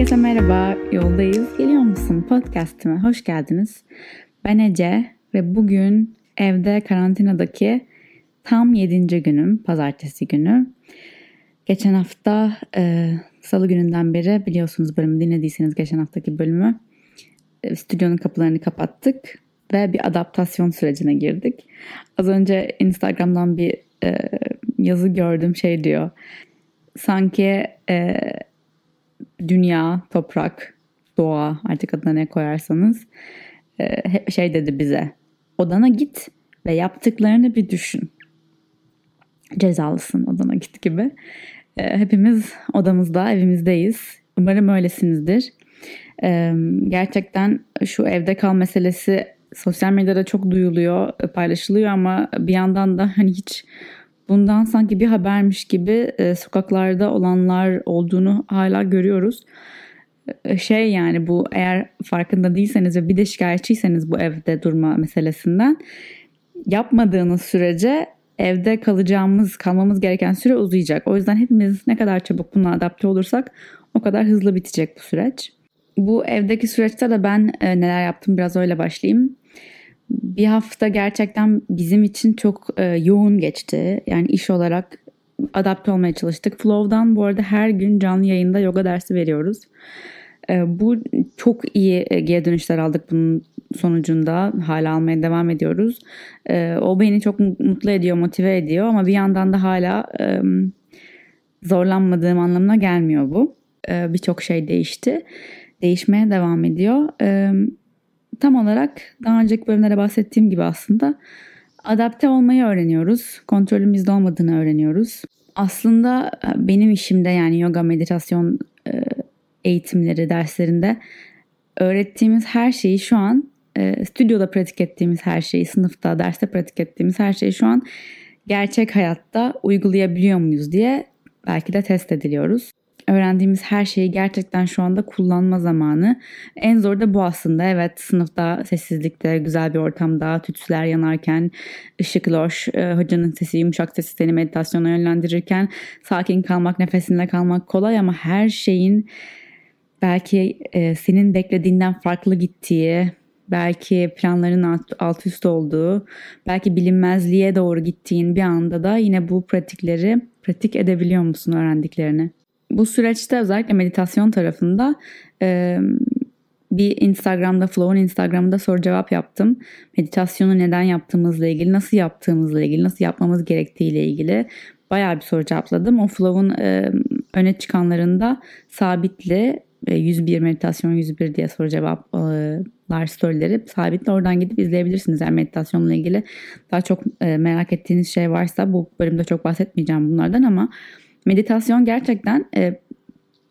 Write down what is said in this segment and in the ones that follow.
Herkese merhaba, yoldayız. Geliyor musun podcastime? Hoş geldiniz. Ben Ece ve bugün evde karantinadaki tam 7. günüm, pazartesi günü. Geçen hafta e, salı gününden beri biliyorsunuz bölümü dinlediyseniz geçen haftaki bölümü e, stüdyonun kapılarını kapattık ve bir adaptasyon sürecine girdik. Az önce Instagram'dan bir e, yazı gördüm şey diyor. Sanki e, dünya, toprak, doğa artık adına ne koyarsanız e, şey dedi bize. Odana git ve yaptıklarını bir düşün. Cezalısın odana git gibi. E, hepimiz odamızda, evimizdeyiz. Umarım öylesinizdir. E, gerçekten şu evde kal meselesi sosyal medyada çok duyuluyor, paylaşılıyor ama bir yandan da hani hiç bundan sanki bir habermiş gibi e, sokaklarda olanlar olduğunu hala görüyoruz. E, şey yani bu eğer farkında değilseniz ve bir de şikayetçiyseniz bu evde durma meselesinden yapmadığınız sürece evde kalacağımız, kalmamız gereken süre uzayacak. O yüzden hepimiz ne kadar çabuk buna adapte olursak o kadar hızlı bitecek bu süreç. Bu evdeki süreçte de ben e, neler yaptım biraz öyle başlayayım bir hafta gerçekten bizim için çok e, yoğun geçti. Yani iş olarak adapte olmaya çalıştık. Flow'dan bu arada her gün canlı yayında yoga dersi veriyoruz. E, bu çok iyi e, geri dönüşler aldık bunun sonucunda. Hala almaya devam ediyoruz. E, o beni çok mutlu ediyor, motive ediyor ama bir yandan da hala e, zorlanmadığım anlamına gelmiyor bu. E, Birçok şey değişti. Değişmeye devam ediyor. E, tam olarak daha önceki bölümlere bahsettiğim gibi aslında adapte olmayı öğreniyoruz. Kontrolümüzde olmadığını öğreniyoruz. Aslında e, benim işimde yani yoga meditasyon e, eğitimleri derslerinde öğrettiğimiz her şeyi şu an e, stüdyoda pratik ettiğimiz her şeyi, sınıfta, derste pratik ettiğimiz her şeyi şu an gerçek hayatta uygulayabiliyor muyuz diye belki de test ediliyoruz öğrendiğimiz her şeyi gerçekten şu anda kullanma zamanı. En zor da bu aslında. Evet sınıfta sessizlikte, güzel bir ortamda, tütsüler yanarken, ışık loş, e, hocanın sesi, yumuşak sesi seni meditasyona yönlendirirken sakin kalmak, nefesinle kalmak kolay ama her şeyin belki e, senin beklediğinden farklı gittiği, belki planların alt, alt üst olduğu, belki bilinmezliğe doğru gittiğin bir anda da yine bu pratikleri pratik edebiliyor musun öğrendiklerini? Bu süreçte özellikle meditasyon tarafında e, bir Instagram'da, Flow'un Instagram'da soru cevap yaptım. Meditasyonu neden yaptığımızla ilgili, nasıl yaptığımızla ilgili, nasıl yapmamız gerektiğiyle ilgili bayağı bir soru cevapladım. O Flow'un e, öne çıkanlarında sabitli e, 101 meditasyon 101 diye soru cevaplar storyleri sabitli oradan gidip izleyebilirsiniz. Yani meditasyonla ilgili daha çok merak ettiğiniz şey varsa bu bölümde çok bahsetmeyeceğim bunlardan ama Meditasyon gerçekten e,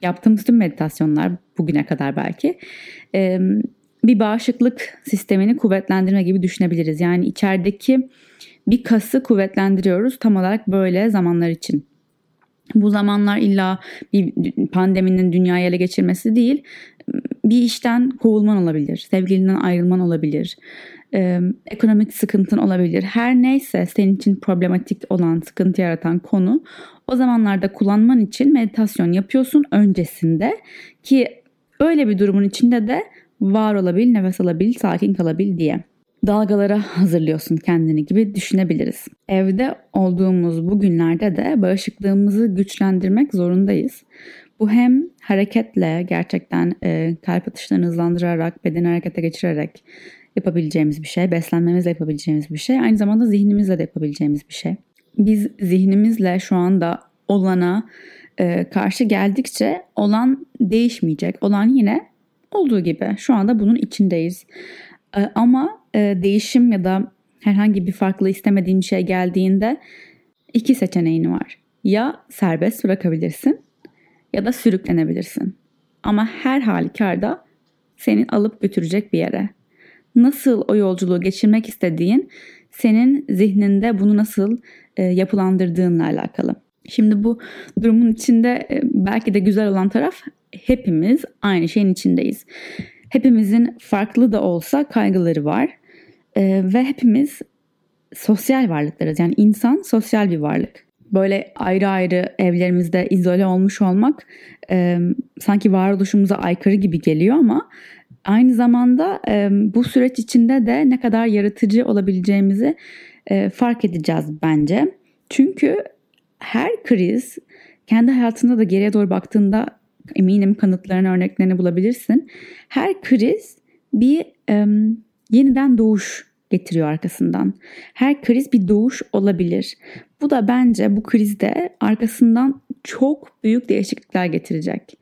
yaptığımız tüm meditasyonlar bugüne kadar belki e, bir bağışıklık sistemini kuvvetlendirme gibi düşünebiliriz. Yani içerideki bir kası kuvvetlendiriyoruz tam olarak böyle zamanlar için. Bu zamanlar illa bir pandeminin dünyayı ele geçirmesi değil, bir işten kovulman olabilir, sevgilinden ayrılman olabilir, e, ekonomik sıkıntın olabilir. Her neyse senin için problematik olan, sıkıntı yaratan konu o zamanlarda kullanman için meditasyon yapıyorsun öncesinde ki öyle bir durumun içinde de var olabil, nefes alabil, sakin kalabil diye dalgalara hazırlıyorsun kendini gibi düşünebiliriz. Evde olduğumuz bu günlerde de bağışıklığımızı güçlendirmek zorundayız. Bu hem hareketle gerçekten e, kalp atışlarını hızlandırarak, bedeni harekete geçirerek yapabileceğimiz bir şey, beslenmemizle yapabileceğimiz bir şey, aynı zamanda zihnimizle de yapabileceğimiz bir şey. Biz zihnimizle şu anda olana e, karşı geldikçe olan değişmeyecek. Olan yine olduğu gibi. Şu anda bunun içindeyiz. E, ama e, değişim ya da herhangi bir farklı istemediğin şey geldiğinde iki seçeneğin var. Ya serbest bırakabilirsin ya da sürüklenebilirsin. Ama her halükarda seni alıp götürecek bir yere. Nasıl o yolculuğu geçirmek istediğin senin zihninde bunu nasıl e, yapılandırdığınla alakalı. Şimdi bu durumun içinde e, belki de güzel olan taraf hepimiz aynı şeyin içindeyiz. Hepimizin farklı da olsa kaygıları var e, ve hepimiz sosyal varlıklarız. Yani insan sosyal bir varlık. böyle ayrı ayrı evlerimizde izole olmuş olmak e, sanki varoluşumuza aykırı gibi geliyor ama aynı zamanda e, bu süreç içinde de ne kadar yaratıcı olabileceğimizi e, fark edeceğiz bence. Çünkü her kriz kendi hayatında da geriye doğru baktığında eminim kanıtlarını, örneklerini bulabilirsin. Her kriz bir e, yeniden doğuş getiriyor arkasından. Her kriz bir doğuş olabilir. Bu da bence bu krizde arkasından çok büyük değişiklikler getirecek.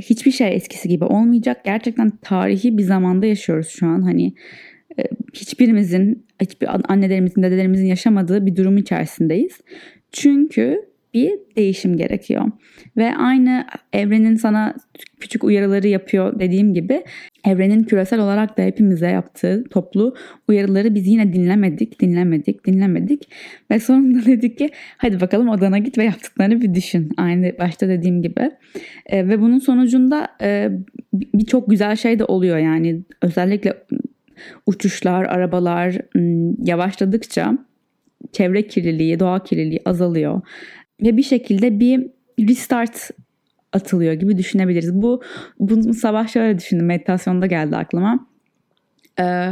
Hiçbir şey eskisi gibi olmayacak. Gerçekten tarihi bir zamanda yaşıyoruz şu an. Hani e, hiçbirimizin, hiçbir annelerimizin, dedelerimizin yaşamadığı bir durum içerisindeyiz. Çünkü bir değişim gerekiyor. Ve aynı evrenin sana küçük uyarıları yapıyor dediğim gibi evrenin küresel olarak da hepimize yaptığı toplu uyarıları biz yine dinlemedik, dinlemedik, dinlemedik. Ve sonunda dedik ki hadi bakalım odana git ve yaptıklarını bir düşün. Aynı başta dediğim gibi. E, ve bunun sonucunda e, birçok güzel şey de oluyor yani özellikle uçuşlar, arabalar yavaşladıkça çevre kirliliği, doğa kirliliği azalıyor ve bir şekilde bir restart atılıyor gibi düşünebiliriz. Bu bunu sabah şöyle düşündüm meditasyonda geldi aklıma. Ee,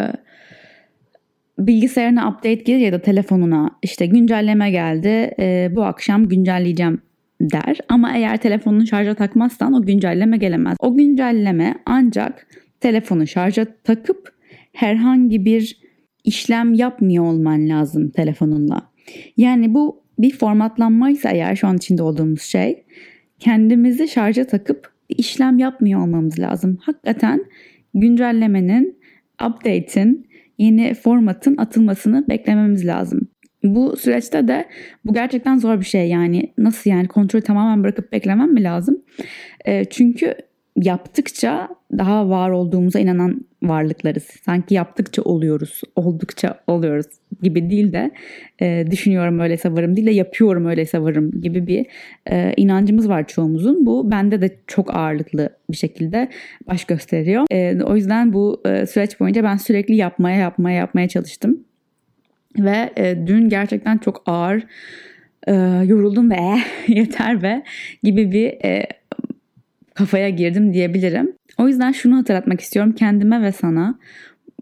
bilgisayarına update gelir ya da telefonuna işte güncelleme geldi e, bu akşam güncelleyeceğim der. Ama eğer telefonunu şarja takmazsan o güncelleme gelemez. O güncelleme ancak telefonu şarja takıp herhangi bir işlem yapmıyor olman lazım telefonunla. Yani bu bir formatlanmaysa eğer şu an içinde olduğumuz şey kendimizi şarja takıp işlem yapmıyor olmamız lazım. Hakikaten güncellemenin, update'in, yeni formatın atılmasını beklememiz lazım. Bu süreçte de bu gerçekten zor bir şey yani nasıl yani kontrolü tamamen bırakıp beklemem mi lazım? E, çünkü yaptıkça daha var olduğumuza inanan varlıklarız. Sanki yaptıkça oluyoruz, oldukça oluyoruz gibi değil de e, düşünüyorum öyleyse varım değil de yapıyorum öyleyse varım gibi bir e, inancımız var çoğumuzun. Bu bende de çok ağırlıklı bir şekilde baş gösteriyor. E, o yüzden bu e, süreç boyunca ben sürekli yapmaya yapmaya yapmaya çalıştım. Ve e, dün gerçekten çok ağır e, yoruldum ve yeter ve gibi bir e, kafaya girdim diyebilirim. O yüzden şunu hatırlatmak istiyorum kendime ve sana.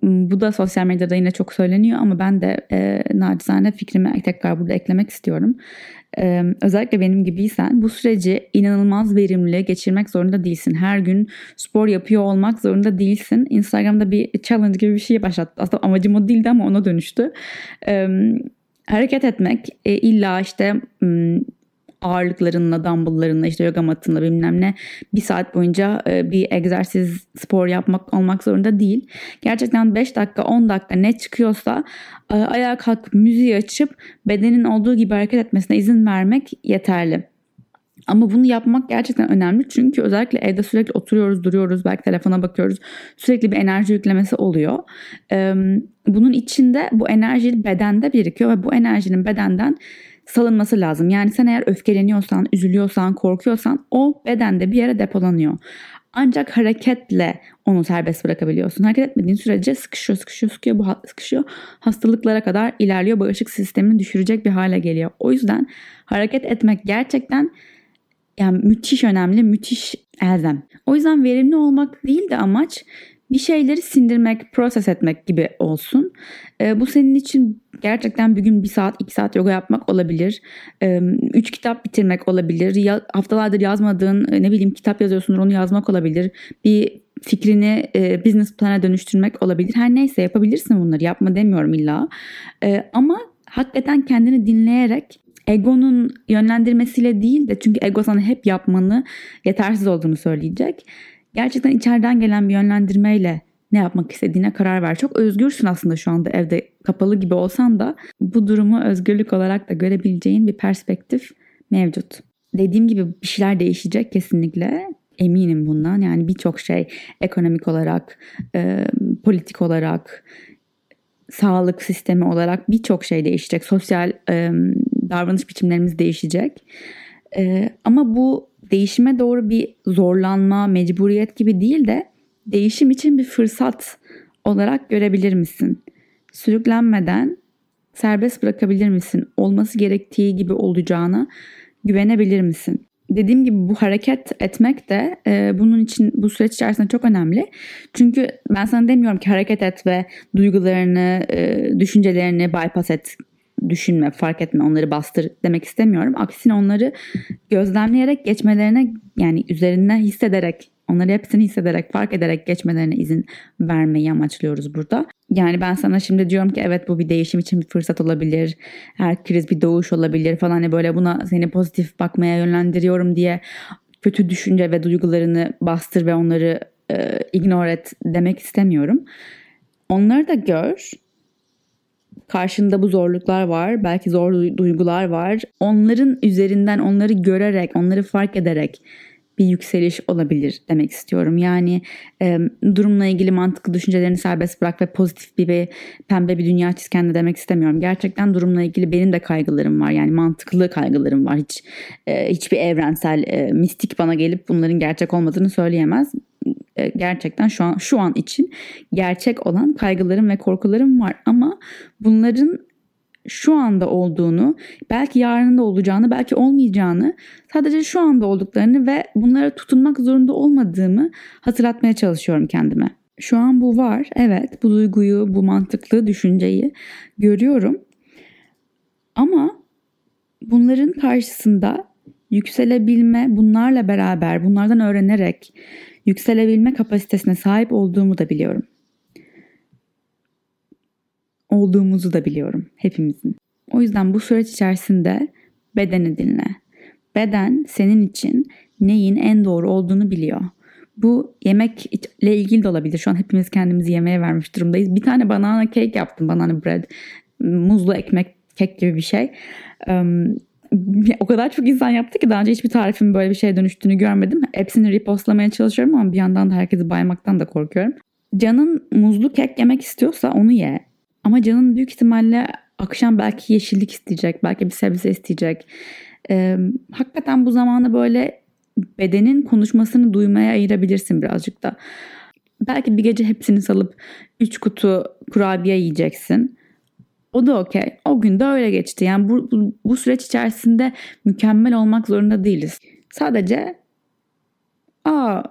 Hmm, bu da sosyal medyada yine çok söyleniyor ama ben de e, nacizane fikrimi tekrar burada eklemek istiyorum. E, özellikle benim gibiysen bu süreci inanılmaz verimli geçirmek zorunda değilsin. Her gün spor yapıyor olmak zorunda değilsin. Instagram'da bir challenge gibi bir şey başlattı. Aslında amacım o değildi ama ona dönüştü. E, hareket etmek e, illa işte hmm, ağırlıklarınla, dumbbelllarınla, işte yoga matınla bilmem ne bir saat boyunca e, bir egzersiz, spor yapmak olmak zorunda değil. Gerçekten 5 dakika, 10 dakika ne çıkıyorsa e, ayağa kalkıp müziği açıp bedenin olduğu gibi hareket etmesine izin vermek yeterli. Ama bunu yapmak gerçekten önemli çünkü özellikle evde sürekli oturuyoruz, duruyoruz, belki telefona bakıyoruz. Sürekli bir enerji yüklemesi oluyor. Bunun içinde bu enerji bedende birikiyor ve bu enerjinin bedenden salınması lazım. Yani sen eğer öfkeleniyorsan, üzülüyorsan, korkuyorsan o bedende bir yere depolanıyor. Ancak hareketle onu serbest bırakabiliyorsun. Hareket etmediğin sürece sıkışıyor, sıkışıyor, sıkışıyor, bu sıkışıyor. Hastalıklara kadar ilerliyor. Bağışıklık sistemini düşürecek bir hale geliyor. O yüzden hareket etmek gerçekten yani müthiş önemli, müthiş elzem. O yüzden verimli olmak değil de amaç bir şeyleri sindirmek, proses etmek gibi olsun. E, bu senin için gerçekten bir gün bir saat, iki saat yoga yapmak olabilir. E, üç kitap bitirmek olabilir. Ya, haftalardır yazmadığın ne bileyim kitap yazıyorsundur onu yazmak olabilir. Bir fikrini e, business plan'a dönüştürmek olabilir. Her neyse yapabilirsin bunları. Yapma demiyorum illa. E, ama hakikaten kendini dinleyerek egonun yönlendirmesiyle değil de çünkü ego sana hep yapmanı yetersiz olduğunu söyleyecek gerçekten içeriden gelen bir yönlendirmeyle ne yapmak istediğine karar ver. Çok özgürsün aslında şu anda evde kapalı gibi olsan da bu durumu özgürlük olarak da görebileceğin bir perspektif mevcut. Dediğim gibi bir şeyler değişecek kesinlikle. Eminim bundan. Yani birçok şey ekonomik olarak, e, politik olarak, sağlık sistemi olarak birçok şey değişecek. Sosyal e, davranış biçimlerimiz değişecek. E, ama bu değişime doğru bir zorlanma, mecburiyet gibi değil de değişim için bir fırsat olarak görebilir misin? Sürüklenmeden serbest bırakabilir misin? Olması gerektiği gibi olacağına güvenebilir misin? Dediğim gibi bu hareket etmek de e, bunun için bu süreç içerisinde çok önemli. Çünkü ben sana demiyorum ki hareket et ve duygularını, e, düşüncelerini bypass et düşünme, fark etme, onları bastır demek istemiyorum. Aksine onları gözlemleyerek geçmelerine yani üzerine hissederek Onları hepsini hissederek, fark ederek geçmelerine izin vermeyi amaçlıyoruz burada. Yani ben sana şimdi diyorum ki evet bu bir değişim için bir fırsat olabilir. Her kriz bir doğuş olabilir falan. Hani böyle buna seni pozitif bakmaya yönlendiriyorum diye kötü düşünce ve duygularını bastır ve onları e, ignore et demek istemiyorum. Onları da gör. Karşında bu zorluklar var. Belki zor duygular var. Onların üzerinden onları görerek, onları fark ederek bir yükseliş olabilir demek istiyorum. Yani e, durumla ilgili mantıklı düşüncelerini serbest bırak ve pozitif bir ve pembe bir dünya çiz kendine demek istemiyorum. Gerçekten durumla ilgili benim de kaygılarım var. Yani mantıklı kaygılarım var. Hiç e, hiçbir evrensel e, mistik bana gelip bunların gerçek olmadığını söyleyemez. E, gerçekten şu an şu an için gerçek olan kaygılarım ve korkularım var ama bunların şu anda olduğunu, belki yarın da olacağını, belki olmayacağını, sadece şu anda olduklarını ve bunlara tutunmak zorunda olmadığımı hatırlatmaya çalışıyorum kendime. Şu an bu var. Evet, bu duyguyu, bu mantıklı düşünceyi görüyorum. Ama bunların karşısında yükselebilme, bunlarla beraber, bunlardan öğrenerek yükselebilme kapasitesine sahip olduğumu da biliyorum olduğumuzu da biliyorum hepimizin. O yüzden bu süreç içerisinde bedeni dinle. Beden senin için neyin en doğru olduğunu biliyor. Bu yemekle ilgili de olabilir. Şu an hepimiz kendimizi yemeğe vermiş durumdayız. Bir tane banana cake yaptım. Banana bread. Muzlu ekmek kek gibi bir şey. Um, o kadar çok insan yaptı ki daha önce hiçbir tarifin böyle bir şeye dönüştüğünü görmedim. Hepsini repostlamaya çalışıyorum ama bir yandan da herkesi baymaktan da korkuyorum. Canın muzlu kek yemek istiyorsa onu ye. Ama canın büyük ihtimalle akşam belki yeşillik isteyecek, belki bir sebze isteyecek. Ee, hakikaten bu zamanı böyle bedenin konuşmasını duymaya ayırabilirsin birazcık da. Belki bir gece hepsini salıp 3 kutu kurabiye yiyeceksin. O da okey. O gün de öyle geçti. Yani bu, bu, bu süreç içerisinde mükemmel olmak zorunda değiliz. Sadece aa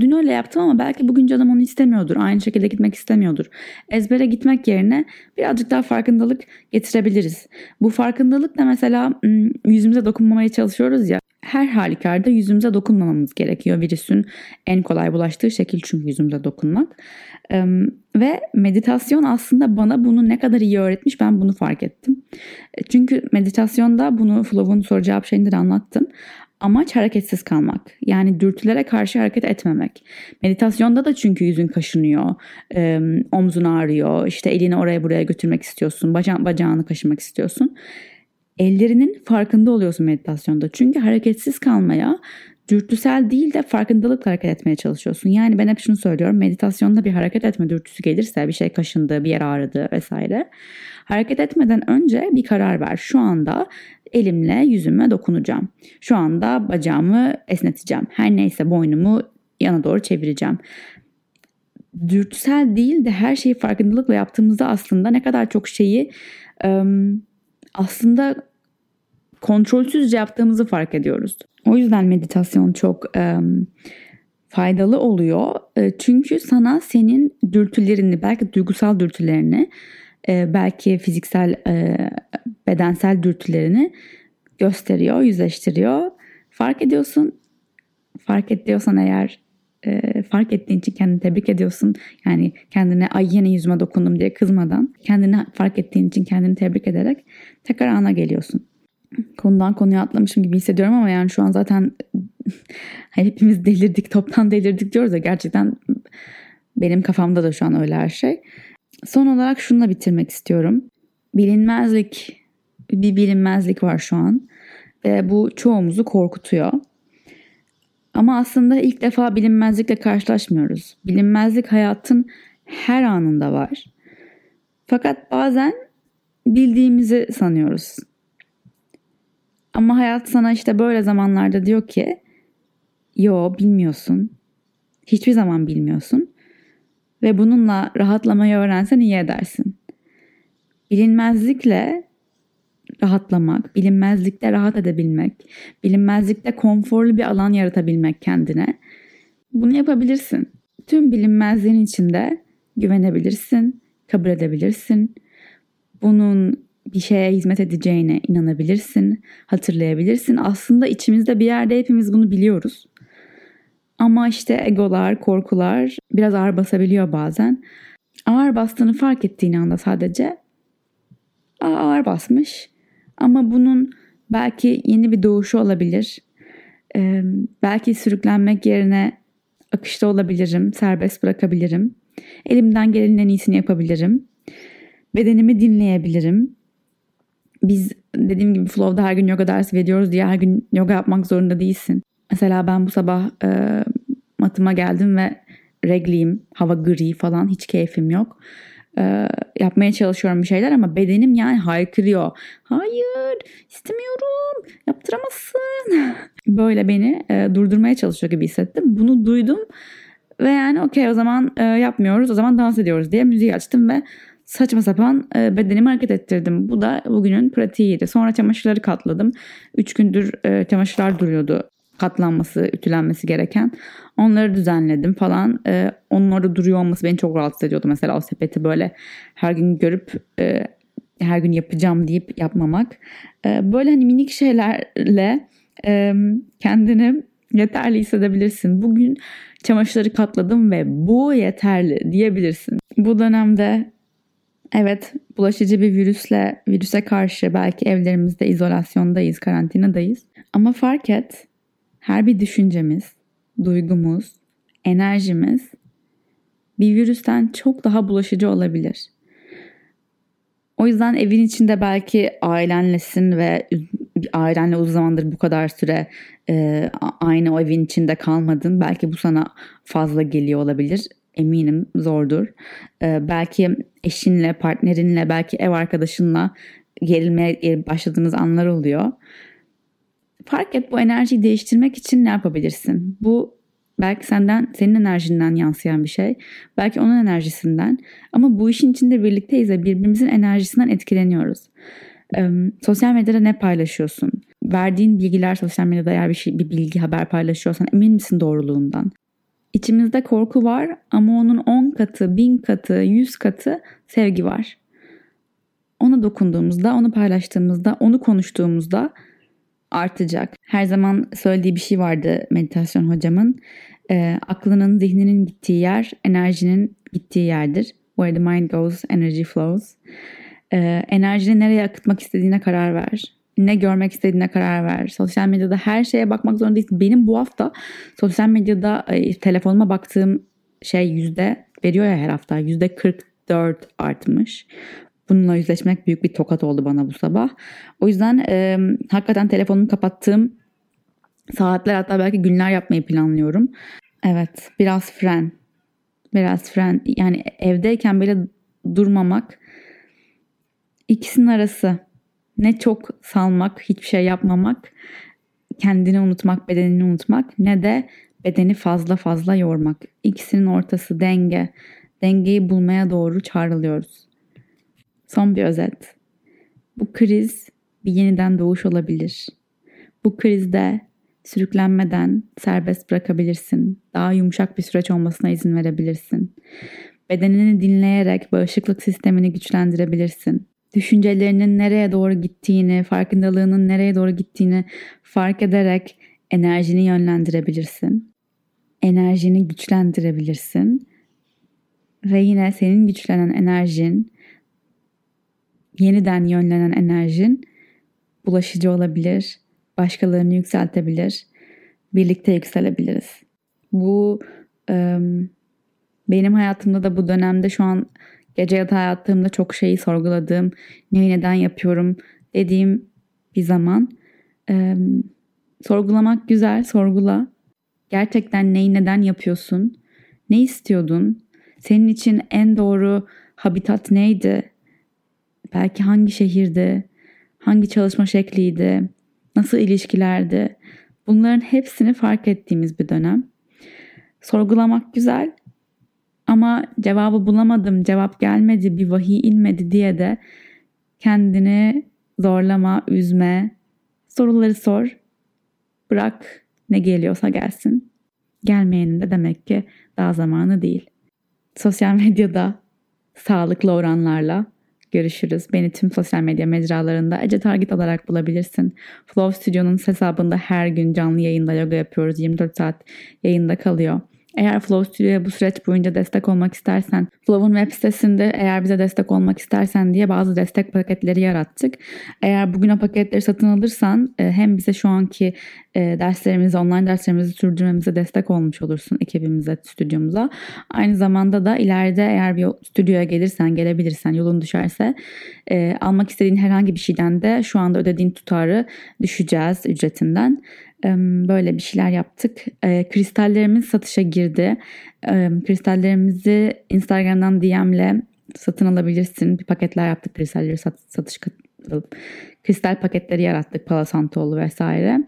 dün öyle yaptım ama belki bugün canım onu istemiyordur. Aynı şekilde gitmek istemiyordur. Ezbere gitmek yerine birazcık daha farkındalık getirebiliriz. Bu farkındalık da mesela yüzümüze dokunmamaya çalışıyoruz ya. Her halükarda yüzümüze dokunmamamız gerekiyor. Virüsün en kolay bulaştığı şekil çünkü yüzümüze dokunmak. Ve meditasyon aslında bana bunu ne kadar iyi öğretmiş ben bunu fark ettim. Çünkü meditasyonda bunu Flow'un soru cevap şeyinde de anlattım. Amaç hareketsiz kalmak. Yani dürtülere karşı hareket etmemek. Meditasyonda da çünkü yüzün kaşınıyor, e, omzun ağrıyor, işte elini oraya buraya götürmek istiyorsun, baca bacağını kaşımak istiyorsun. Ellerinin farkında oluyorsun meditasyonda. Çünkü hareketsiz kalmaya dürtüsel değil de farkındalıkla hareket etmeye çalışıyorsun. Yani ben hep şunu söylüyorum. Meditasyonda bir hareket etme dürtüsü gelirse bir şey kaşındı, bir yer ağrıdı vesaire. Hareket etmeden önce bir karar ver. Şu anda elimle yüzüme dokunacağım. Şu anda bacağımı esneteceğim. Her neyse boynumu yana doğru çevireceğim. Dürtüsel değil de her şeyi farkındalıkla yaptığımızda aslında ne kadar çok şeyi aslında kontrolsüzce yaptığımızı fark ediyoruz. O yüzden meditasyon çok faydalı oluyor. Çünkü sana senin dürtülerini, belki duygusal dürtülerini, belki fiziksel bedensel dürtülerini gösteriyor, yüzleştiriyor. Fark ediyorsun. Fark ediyorsan eğer e, fark ettiğin için kendini tebrik ediyorsun. Yani kendine ay yine yüzüme dokundum diye kızmadan kendini fark ettiğin için kendini tebrik ederek tekrar ana geliyorsun. Konudan konuya atlamışım gibi hissediyorum ama yani şu an zaten hepimiz delirdik, toptan delirdik diyoruz ya gerçekten benim kafamda da şu an öyle her şey. Son olarak şununla bitirmek istiyorum. Bilinmezlik bir bilinmezlik var şu an. Ve bu çoğumuzu korkutuyor. Ama aslında ilk defa bilinmezlikle karşılaşmıyoruz. Bilinmezlik hayatın her anında var. Fakat bazen bildiğimizi sanıyoruz. Ama hayat sana işte böyle zamanlarda diyor ki yo bilmiyorsun. Hiçbir zaman bilmiyorsun. Ve bununla rahatlamayı öğrensen iyi edersin Bilinmezlikle rahatlamak, bilinmezlikte rahat edebilmek, bilinmezlikte konforlu bir alan yaratabilmek kendine. Bunu yapabilirsin. Tüm bilinmezliğin içinde güvenebilirsin, kabul edebilirsin. Bunun bir şeye hizmet edeceğine inanabilirsin, hatırlayabilirsin. Aslında içimizde bir yerde hepimiz bunu biliyoruz. Ama işte egolar, korkular biraz ağır basabiliyor bazen. Ağır bastığını fark ettiğin anda sadece ağır basmış. Ama bunun belki yeni bir doğuşu olabilir. Ee, belki sürüklenmek yerine akışta olabilirim, serbest bırakabilirim. Elimden gelenin en iyisini yapabilirim. Bedenimi dinleyebilirim. Biz dediğim gibi flow'da her gün yoga dersi veriyoruz diye her gün yoga yapmak zorunda değilsin. Mesela ben bu sabah e, matıma geldim ve regliyim, hava gri falan hiç keyfim yok. E, yapmaya çalışıyorum bir şeyler ama bedenim yani haykırıyor. Hayır istemiyorum yaptıramazsın. Böyle beni e, durdurmaya çalışıyor gibi hissettim. Bunu duydum ve yani okey o zaman e, yapmıyoruz o zaman dans ediyoruz diye müziği açtım ve saçma sapan e, bedenimi hareket ettirdim. Bu da bugünün pratiğiydi. Sonra çamaşırları katladım. Üç gündür e, çamaşırlar duruyordu katlanması, ütülenmesi gereken. Onları düzenledim falan. E, onun orada duruyor olması beni çok rahatsız ediyordu. Mesela o sepeti böyle her gün görüp e, her gün yapacağım deyip yapmamak. E, böyle hani minik şeylerle e, kendini yeterli hissedebilirsin. Bugün çamaşırları katladım ve bu yeterli diyebilirsin. Bu dönemde evet bulaşıcı bir virüsle virüse karşı belki evlerimizde izolasyondayız, karantinadayız. Ama fark et her bir düşüncemiz, duygumuz, enerjimiz bir virüsten çok daha bulaşıcı olabilir. O yüzden evin içinde belki ailenlesin ve ailenle uzun zamandır bu kadar süre e, aynı o evin içinde kalmadın. Belki bu sana fazla geliyor olabilir. Eminim zordur. E, belki eşinle, partnerinle, belki ev arkadaşınla gerilmeye başladığınız anlar oluyor. Fark et bu enerjiyi değiştirmek için ne yapabilirsin? Bu belki senden, senin enerjinden yansıyan bir şey. Belki onun enerjisinden. Ama bu işin içinde birlikteyiz ve birbirimizin enerjisinden etkileniyoruz. Ee, sosyal medyada ne paylaşıyorsun? Verdiğin bilgiler sosyal medyada eğer bir, şey, bir bilgi haber paylaşıyorsan emin misin doğruluğundan? İçimizde korku var ama onun 10 katı, 1000 katı, 100 katı sevgi var. Ona dokunduğumuzda, onu paylaştığımızda, onu konuştuğumuzda artacak. Her zaman söylediği bir şey vardı meditasyon hocamın. E, aklının, zihninin gittiği yer, enerjinin gittiği yerdir. Where the mind goes, energy flows. E, enerjini nereye akıtmak istediğine karar ver. Ne görmek istediğine karar ver. Sosyal medyada her şeye bakmak zorunda değilsin. Benim bu hafta sosyal medyada e, telefonuma baktığım şey yüzde veriyor ya her hafta yüzde 44 artmış. Bununla yüzleşmek büyük bir tokat oldu bana bu sabah. O yüzden e, hakikaten telefonumu kapattığım saatler hatta belki günler yapmayı planlıyorum. Evet biraz fren. Biraz fren. Yani evdeyken bile durmamak ikisinin arası. Ne çok salmak, hiçbir şey yapmamak, kendini unutmak, bedenini unutmak ne de bedeni fazla fazla yormak. İkisinin ortası denge. Dengeyi bulmaya doğru çağrılıyoruz. Son bir özet. Bu kriz bir yeniden doğuş olabilir. Bu krizde sürüklenmeden serbest bırakabilirsin. Daha yumuşak bir süreç olmasına izin verebilirsin. Bedenini dinleyerek bağışıklık sistemini güçlendirebilirsin. Düşüncelerinin nereye doğru gittiğini, farkındalığının nereye doğru gittiğini fark ederek enerjini yönlendirebilirsin. Enerjini güçlendirebilirsin. Ve yine senin güçlenen enerjin yeniden yönlenen enerjin bulaşıcı olabilir, başkalarını yükseltebilir, birlikte yükselebiliriz. Bu benim hayatımda da bu dönemde şu an gece yatağa yattığımda çok şeyi sorguladığım, neyi neden yapıyorum dediğim bir zaman. sorgulamak güzel, sorgula. Gerçekten neyi neden yapıyorsun? Ne istiyordun? Senin için en doğru habitat neydi? Belki hangi şehirde, hangi çalışma şekliydi, nasıl ilişkilerdi. Bunların hepsini fark ettiğimiz bir dönem. Sorgulamak güzel ama cevabı bulamadım, cevap gelmedi, bir vahiy inmedi diye de Kendini zorlama, üzme. Soruları sor. Bırak ne geliyorsa gelsin. Gelmeyenin de demek ki daha zamanı değil. Sosyal medyada sağlıklı oranlarla görüşürüz. Beni tüm sosyal medya mecralarında Ece Target olarak bulabilirsin. Flow Studio'nun hesabında her gün canlı yayında yoga yapıyoruz. 24 saat yayında kalıyor. Eğer Flow Studio'ya bu süreç boyunca destek olmak istersen, Flow'un web sitesinde eğer bize destek olmak istersen diye bazı destek paketleri yarattık. Eğer bugün o paketleri satın alırsan e, hem bize şu anki e, derslerimizi, online derslerimizi sürdürmemize destek olmuş olursun ekibimize, stüdyomuza. Aynı zamanda da ileride eğer bir stüdyoya gelirsen, gelebilirsen, yolun düşerse e, almak istediğin herhangi bir şeyden de şu anda ödediğin tutarı düşeceğiz ücretinden böyle bir şeyler yaptık. Kristallerimiz satışa girdi. Kristallerimizi Instagram'dan DM'le satın alabilirsin. Bir paketler yaptık kristalleri sat, satış kristal paketleri yarattık Palo Santo'lu vesaire.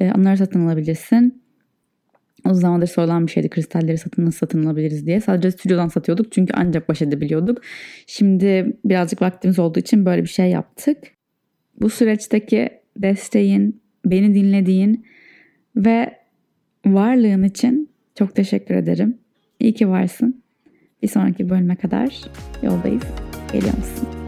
Onları satın alabilirsin. O zamandır sorulan bir şeydi kristalleri satın nasıl satın alabiliriz diye. Sadece stüdyodan satıyorduk çünkü ancak baş edebiliyorduk. Şimdi birazcık vaktimiz olduğu için böyle bir şey yaptık. Bu süreçteki desteğin, beni dinlediğin ve varlığın için çok teşekkür ederim. İyi ki varsın. Bir sonraki bölüme kadar yoldayız. Geliyor musun?